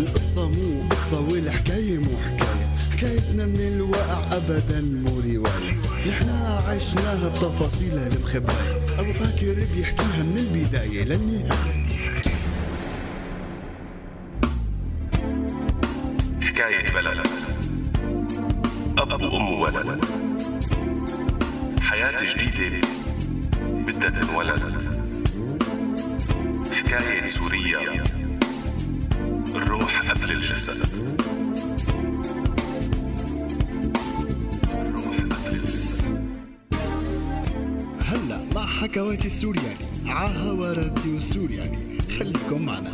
القصة مو قصة والحكاية مو حكاية. حكايتنا من الواقع أبدا مو رواية. نحنا عشناها بتفاصيلها المخباية أبو فاكر بيحكيها من البداية للنهاية. حكاية بلد. أب وأم وولد حياة جديدة بدها تنولد حكاية سوريا الروح قبل الجسد. الروح قبل الجسد. هلا مع حكواتي السورياني عاها وراديو السورياني. خليكم معنا.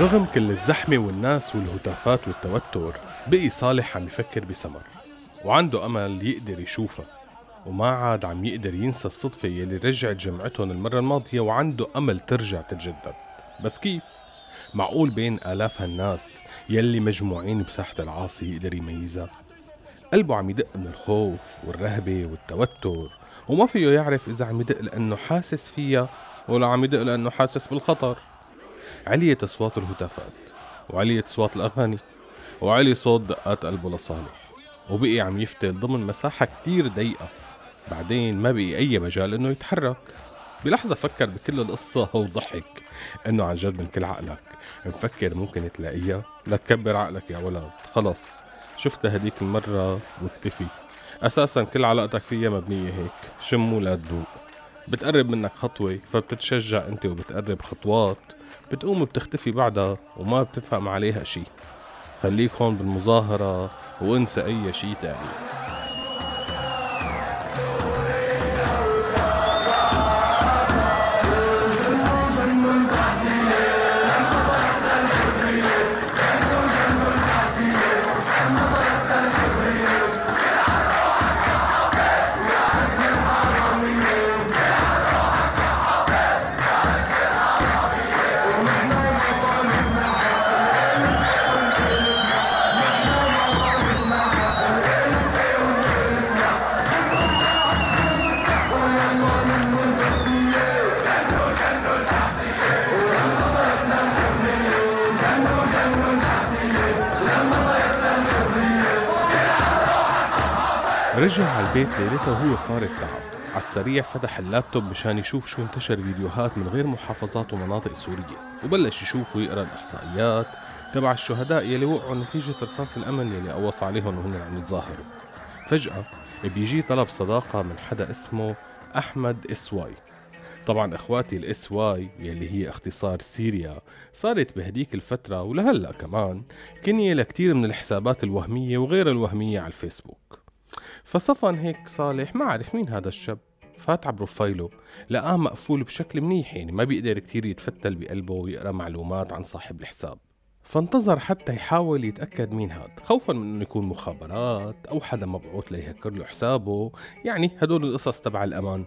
رغم كل الزحمة والناس والهتافات والتوتر بقي صالح عم يفكر بسمر وعنده أمل يقدر يشوفها وما عاد عم يقدر ينسى الصدفة يلي رجعت جمعتهم المرة الماضية وعنده أمل ترجع تتجدد بس كيف؟ معقول بين آلاف هالناس يلي مجموعين بساحة العاصي يقدر يميزها؟ قلبه عم يدق من الخوف والرهبة والتوتر وما فيه يعرف إذا عم يدق لأنه حاسس فيها ولا عم يدق لأنه حاسس بالخطر عليت أصوات الهتافات وعليت أصوات الأغاني وعلي صوت دقات قلبه لصالح وبقي عم يفتل ضمن مساحة كتير ضيقة. بعدين ما بقي أي مجال إنه يتحرك. بلحظة فكر بكل القصة وضحك إنه عن جد من كل عقلك. مفكر ممكن تلاقيها. لك كبر عقلك يا ولد. خلص. شفتها هديك المرة واكتفي. أساسا كل علاقتك فيها مبنية هيك. شم ولا تدوق. بتقرب منك خطوة فبتتشجع أنت وبتقرب خطوات. بتقوم بتختفي بعدها وما بتفهم عليها شي. خليك هون بالمظاهرة وانسى أي شي تاني. رجع على البيت ليلتها وهو فار التعب. على السريع فتح اللابتوب مشان يشوف شو انتشر فيديوهات من غير محافظات ومناطق سورية. وبلش يشوف ويقرأ الإحصائيات تبع الشهداء يلي وقعوا نتيجة رصاص الأمن يلي قوص عليهم وهن عم يتظاهروا. فجأة بيجي طلب صداقة من حدا اسمه أحمد SY طبعا إخواتي ال SY يلي هي اختصار Syria صارت بهديك الفترة ولهلأ كمان كنية لكتير من الحسابات الوهمية وغير الوهمية على الفيسبوك. فصفن هيك صالح ما عرف مين هذا الشاب. فات على بروفايله لقاه مقفول بشكل منيح يعني ما بيقدر كتير يتفتل بقلبه ويقرأ معلومات عن صاحب الحساب. فانتظر حتى يحاول يتأكد مين هاد. خوفا من إنه يكون مخابرات أو حدا مبعوث ليهكر له حسابه. يعني هدول القصص تبع الأمان.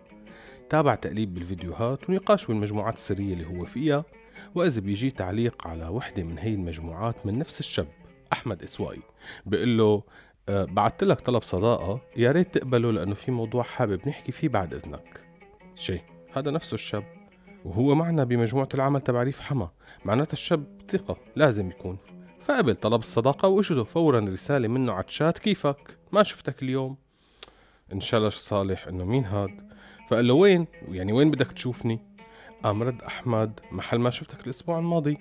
تابع تقليب بالفيديوهات ونقاش بالمجموعات السرية اللي هو فيها. وإذا بيجي تعليق على وحدة من هي المجموعات من نفس الشاب أحمد إسواي بيقول له أه بعت لك طلب صداقة. يا ريت تقبله لأنه في موضوع حابب نحكي فيه بعد إذنك. شي هذا نفسه الشاب. وهو معنا بمجموعة العمل تبع ريف حما. معناتها الشاب ثقة لازم يكون. فقبل طلب الصداقة وإجته فورا رسالة منه على الشات. كيفك؟ ما شفتك اليوم. انشلش صالح إنه مين هاد؟ فقال له وين؟ يعني وين بدك تشوفني؟ قام رد أحمد محل ما شفتك الأسبوع الماضي.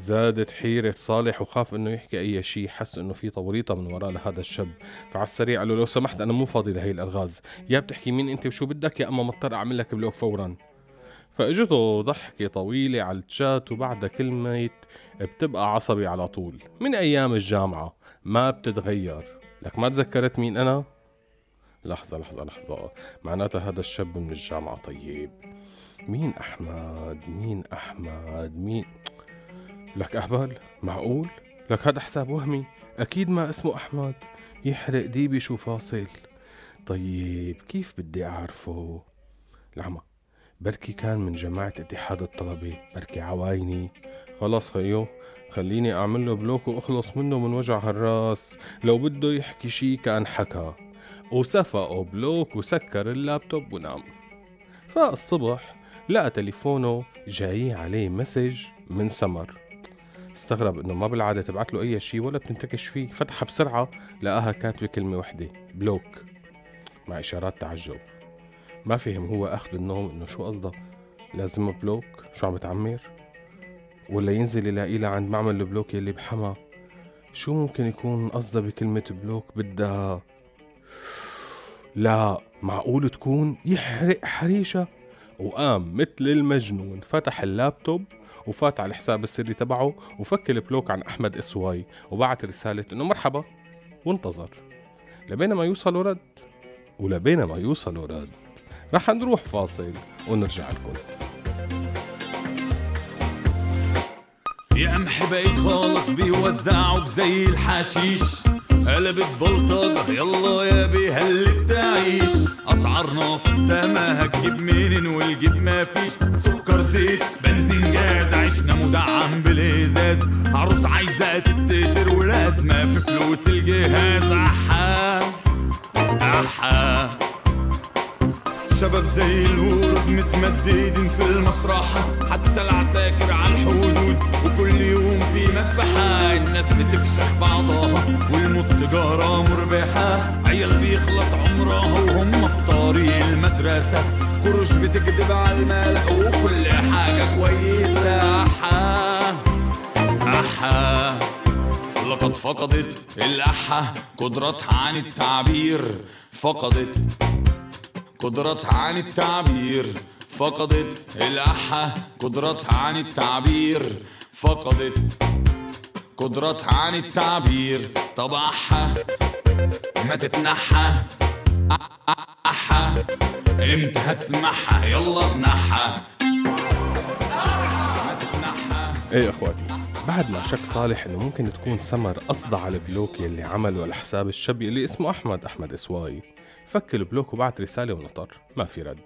زادت حيرة صالح وخاف إنه يحكي أي شيء حس إنه في توريطة من وراء لهذا الشاب. فعلى السريع قال له لو سمحت أنا مو فاضي لهي الألغاز. يا بتحكي مين أنت وشو بدك؟ يا أما مضطر أعمل لك بلوك فورا. فإجته ضحكة طويلة على الشات وبعدها كلمة بتبقى عصبي على طول. من أيام الجامعة ما بتتغير. لك ما تذكرت مين أنا؟ لحظة لحظة لحظة. معناتها هذا الشاب من الجامعة. طيب مين أحمد؟ مين أحمد؟ مين لك أهبل معقول؟ لك هذا حساب وهمي؟ أكيد ما اسمه أحمد. يحرق ديبي شو فاصل. طيب كيف بدي أعرفه؟ العمى بركي كان من جماعة اتحاد الطلبة. بركي عوايني. خلاص خيو خليني أعمل له block وأخلص منه من وجع هالراس. لو بده يحكي شي كأن حكى. وسفقه block وسكر اللابتوب ونام. فالصبح لقى تليفونه جاي عليه message من سمر. استغرب إنه ما بالعادة تبعت له أي شيء ولا بتنتكش فيه. فتحها بسرعة لقاها كاتبة كلمة وحدة block مع إشارات تعجب. ما فهم هو أخذ النوم إنه شو قصده. لازم بلوك؟ شو عم بتعمر ولا ينزل يلاقي لها عند معمل البلوك يلي بحما؟ شو ممكن يكون قصده بكلمة block بدها؟ لا معقول تكون؟ يحرق حريشة. وقام مثل المجنون فتح اللابتوب وفات على الحساب السري تبعه وفك ال block عن أحمد SY وبعت رسالة إنه مرحبا وانتظر. لبينما يوصلوا رد ولبينما يوصلوا رد رح نروح فاصل ونرجع لكم. يا قمح بقيت خالص بيوزعوك زي الحشيش قلبت بلطجة يلا يا بي هل بتعيش أسعارنا في السما هتجيب منين والجيب ما فيش. سكر زيت بنزين جاز عشنا مدعم بالإزاز. عروس عايزة تتستر ولازمة في فلوس الجهاز. أحا أحا. شباب زي الورد متمددين في المسرحة حتى العساكر على الحدود. وكل يوم في مذبحة. الناس بتفشخ بعضها. والموت تجارة مربحة. عيال بيخلص عمرها وهم طريق المدرسة. كروش بتكذب على الملأ وكل حاجة كويسة. أحا أحا. لقد فقدت الأحة قدرتها عن التعبير. فقدت قدرتها عن التعبير. فقدت الأحة قدرتها عن التعبير. فقدت قدرتها عن التعبير. طب أحة ما تتنحى. إمتى هتسمعها. يلا بنحى ما تتنحى إيه إخواتي؟ بعد ما شك صالح إنه ممكن تكون سمر قصدها على ال block يلي عمله على حساب الشاب اللي اسمه أحمد أحمد SY. فك ال block وبعت رسالة ونطر. ما في رد.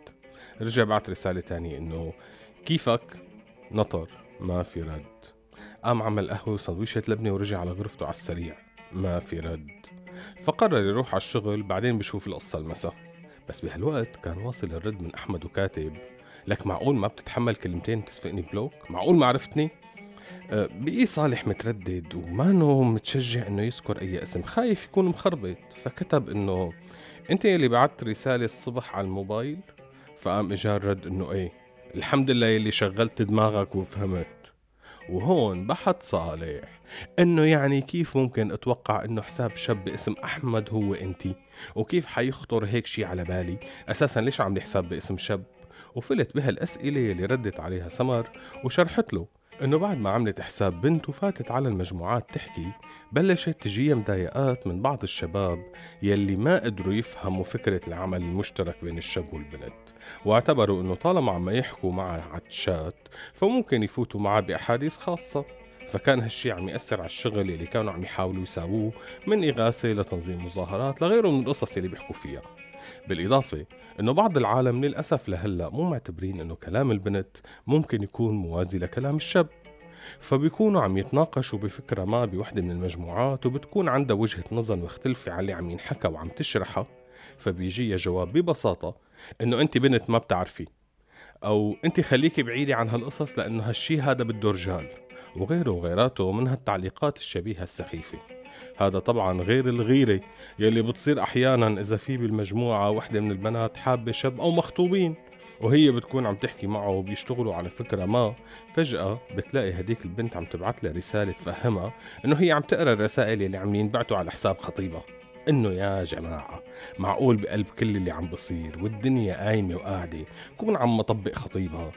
رجع بعت رسالة تانية إنه كيفك؟ نطر. ما في رد. قام عمل قهوة وسندويشة لبنة ورجع على غرفته على السريع. ما في رد. فقرر يروح على الشغل بعدين بشوف القصة المسا بس بهالوقت كان واصل الرد من أحمد وكاتب لك معقول ما بتتحمل كلمتين تسفقني بلوك؟ معقول ما عرفتني؟ أه، بقي صالح متردد ومانو متشجع إنه يذكر أي اسم خايف يكون مخربط فكتب إنه أنت اللي بعت رسالة الصبح على الموبايل؟ فقام إجا الرد إنه إيه الحمد لله يلي شغلت دماغك وفهمت. وهون بحث صالح. إنه يعني كيف ممكن أتوقع إنه حساب شاب باسم أحمد هو أنتي؟ وكيف حيخطر هيك شي على بالي؟ أساسا ليش عاملي حساب باسم شاب؟ وفلت بهالأسئلة اللي ردت عليها سمر وشرحت له. إنه بعد ما عملت حساب بنت وفاتت على المجموعات تحكي بلشت تجيها مضايقات من بعض الشباب يلي ما قدروا يفهموا فكرة العمل المشترك بين الشاب والبنت. واعتبروا إنه طالما عم يحكوا معه على الشات فممكن يفوتوا معه بأحاديث خاصة. فكان هالشي عم يأثر على الشغل اللي كانوا عم يحاولوا يساووه من إغاثة لتنظيم مظاهرات لغيره من القصص اللي بيحكوا فيها. بالإضافة أنه بعض العالم للأسف لهلأ مو معتبرين أنه كلام البنت ممكن يكون موازي لكلام الشاب فبيكونوا عم يتناقشوا بفكرة ما بوحدة من المجموعات وبتكون عندها وجهة نظر مختلفة عن اللي عم ينحكى وعم تشرحها فبيجي جواب ببساطة إنه أنت بنت ما بتعرفي أو أنت خليكي بعيدة عن هالقصص لأنه هالشي هذا بده رجال وغيره وغيراته من هالتعليقات الشبيهة السخيفة. هذا طبعا غير الغيرة يلي بتصير أحيانا إذا في بالمجموعة وحدة من البنات حابة شاب أو مخطوبين وهي بتكون عم تحكي معه وبيشتغلوا على فكرة ما فجأة بتلاقي هديك البنت عم تبعت لها رسالة تفهمها إنه هي عم تقرأ الرسائل اللي عم ينبعتوا على حساب خطيبها. إنه يا جماعة معقول بقلب كل اللي عم بصير والدنيا قايمة وقاعدة كون عم مطبق خطيبها؟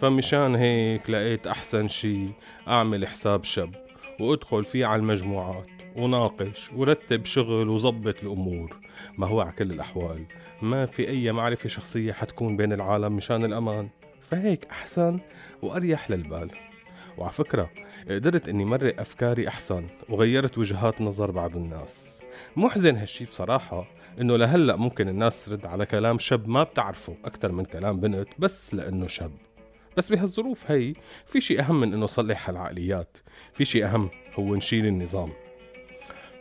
فمشان هيك لقيت أحسن شي أعمل حساب شاب وادخل فيه على المجموعات وناقش ورتب شغل وظبط الأمور. ما هو على كل الأحوال ما في أي معرفة شخصية حتكون بين العالم مشان الأمان. فهيك أحسن وأريح للبال. وعلى فكرة قدرت إني مرق أفكاري أحسن وغيرت وجهات نظر بعض الناس. محزن هالشي بصراحة إنه لهلأ ممكن الناس ترد على كلام شاب ما بتعرفه أكثر من كلام بنت بس لأنه شاب بس بهالظروف هي في شيء أهم من إنه صلح العقليات في شيء أهم هو نشيل النظام.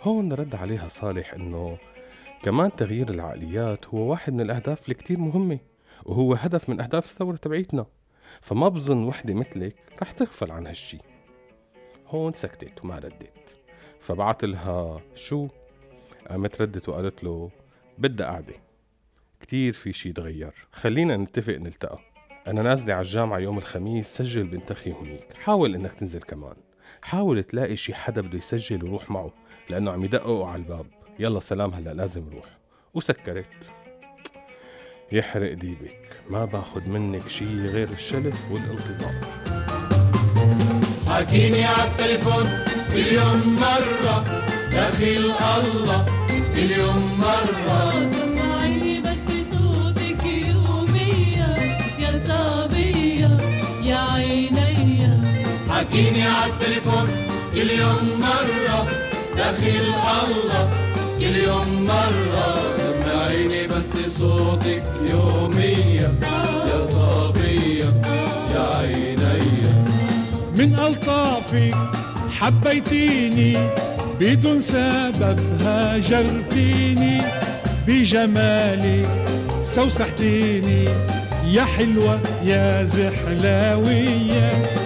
هون رد عليها صالح إنه كمان تغيير العقليات هو واحد من الأهداف الكتير مهمة وهو هدف من أهداف الثورة تبعيتنا. فما بظن وحدة مثلك رح تغفل عن هالشي. هون سكتت وما ردت. فبعت لها شو؟ قامت ردت وقالت له بدها قعدة كتير في شي تغير. خلينا نتفق نلتقى. أنا نازلة على الجامعة يوم الخميس سجل بنت أخي هنيك حاول إنك تنزل كمان. حاول تلاقي شي حدا بده يسجل وروح معه لأنه عم يدققوا على الباب. يلا سلام هلا لازم روح وسكرت. يحرق ديبك. ما باخد منك شي غير الشلف والانتظار. حكيني عالتليفون مليون مرة. دخيل الله مليون مرة. حكيني عالتليفون كل يوم مرة دخيل الله. كل يوم مرة سمعيني بس صوتك يوميا. يا صبية يا عينيا. من ألطافك حبيتيني بدون سبب هاجرتيني. بجمالك سوسحتيني يا حلوة يا زحلاوية.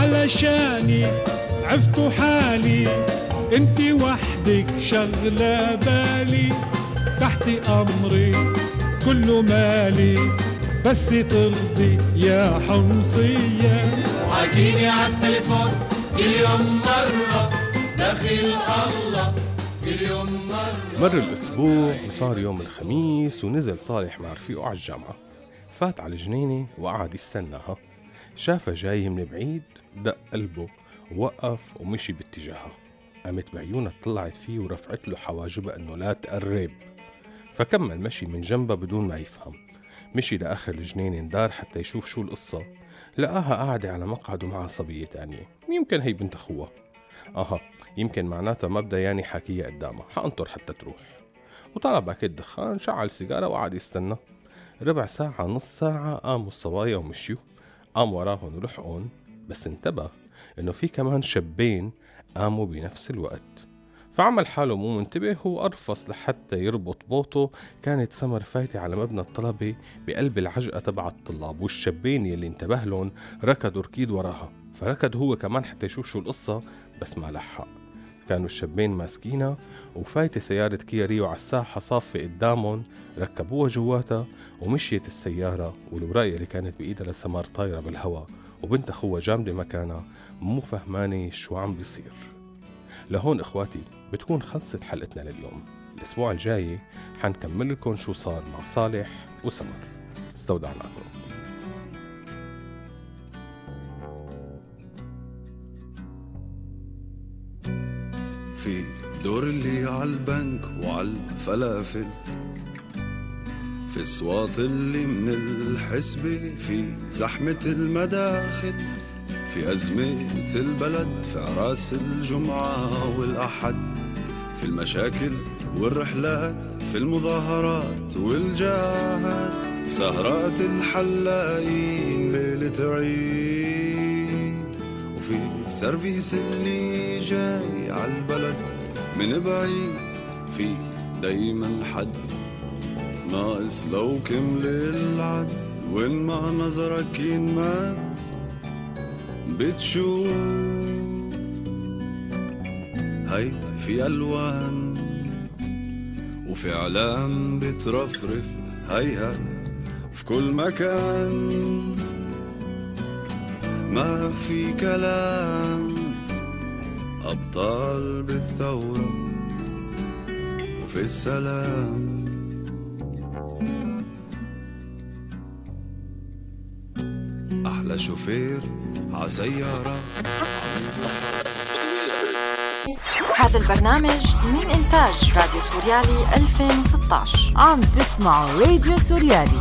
علشاني عفتوا حالي. انتي وحدك شغلة بالي. تحت أمري كله مالي. بس ترضي يا حمصية. حكيني عالتليفون كل يوم مرة. دخيل الله كل يوم مرة. مر الأسبوع وصار يوم الخميس ونزل صالح مع رفيقه على الجامعة. فات على الجنينة وقعد يستناها. شافها جاي من بعيد دق قلبه ووقف ومشي باتجاهها قامت بعيونها طلعت فيه ورفعت له حواجبها إنه لا تقرب. فكمل مشي من جنبها بدون ما يفهم. مشي لآخر الجنينة اندار حتى يشوف شو القصة. لقاها قاعدة على مقعد ومعها صبية تانية. يمكن هي بنت أخوها. أها يمكن معناتها ما بدها ياني حكيها قدامها. حأنطر حتى تروح. وطلع باكيت دخان شعل سيجارة وقعد يستنى. ربع ساعة نص ساعة قاموا الصبايا ومشيوا. قام وراهم ولحقون بس انتبه إنه في كمان شابين قاموا بنفس الوقت. فعمل حاله مو منتبه وأرفص لحتى يربط بوطه كانت سمر فايتة على مبنى الطلبة بقلب العجقة تبع الطلاب والشابين يلي انتبه لهم ركضوا ركيد وراها. فركض هو كمان حتى يشوف شو القصة بس ما لحق. كانوا الشابين ماسكينها وفايتة سيارة كيا ريو على الساحة صافة قدامهم ركبوها جواتها ومشيت السيارة والوراية اللي كانت بإيدها لسمار طايرة بالهواء وبنت أخوها جامدة مكانها مو فهمانة شو عم بيصير. لهون إخواتي بتكون خلصت حلقتنا لليوم. الأسبوع الجاي حنكمل لكم شو صار مع صالح وسمر استودعناكم. دور اللي عالبنك وعالفلافل في الصوات اللي من الحسبة في زحمة المداخل في أزمة البلد في عراس الجمعة والأحد في المشاكل والرحلات في المظاهرات والجاهات في سهرات الحلاقين ليلة عيد وفي السيرفيس اللي جاي عالبلد من بعيد في دايما حد. ناقص لو كمل العد وين ما نظرك ينمد؟ بتشوف هي في ألوان وفي إعلام بترفرف هيها في كل مكان. ما في كلام. أبطال بالثورة وفي السلام. أحلى شوفير عسيارة هذا البرنامج من إنتاج راديو سوريالي 2016 عم تسمعوا راديو سوريالي.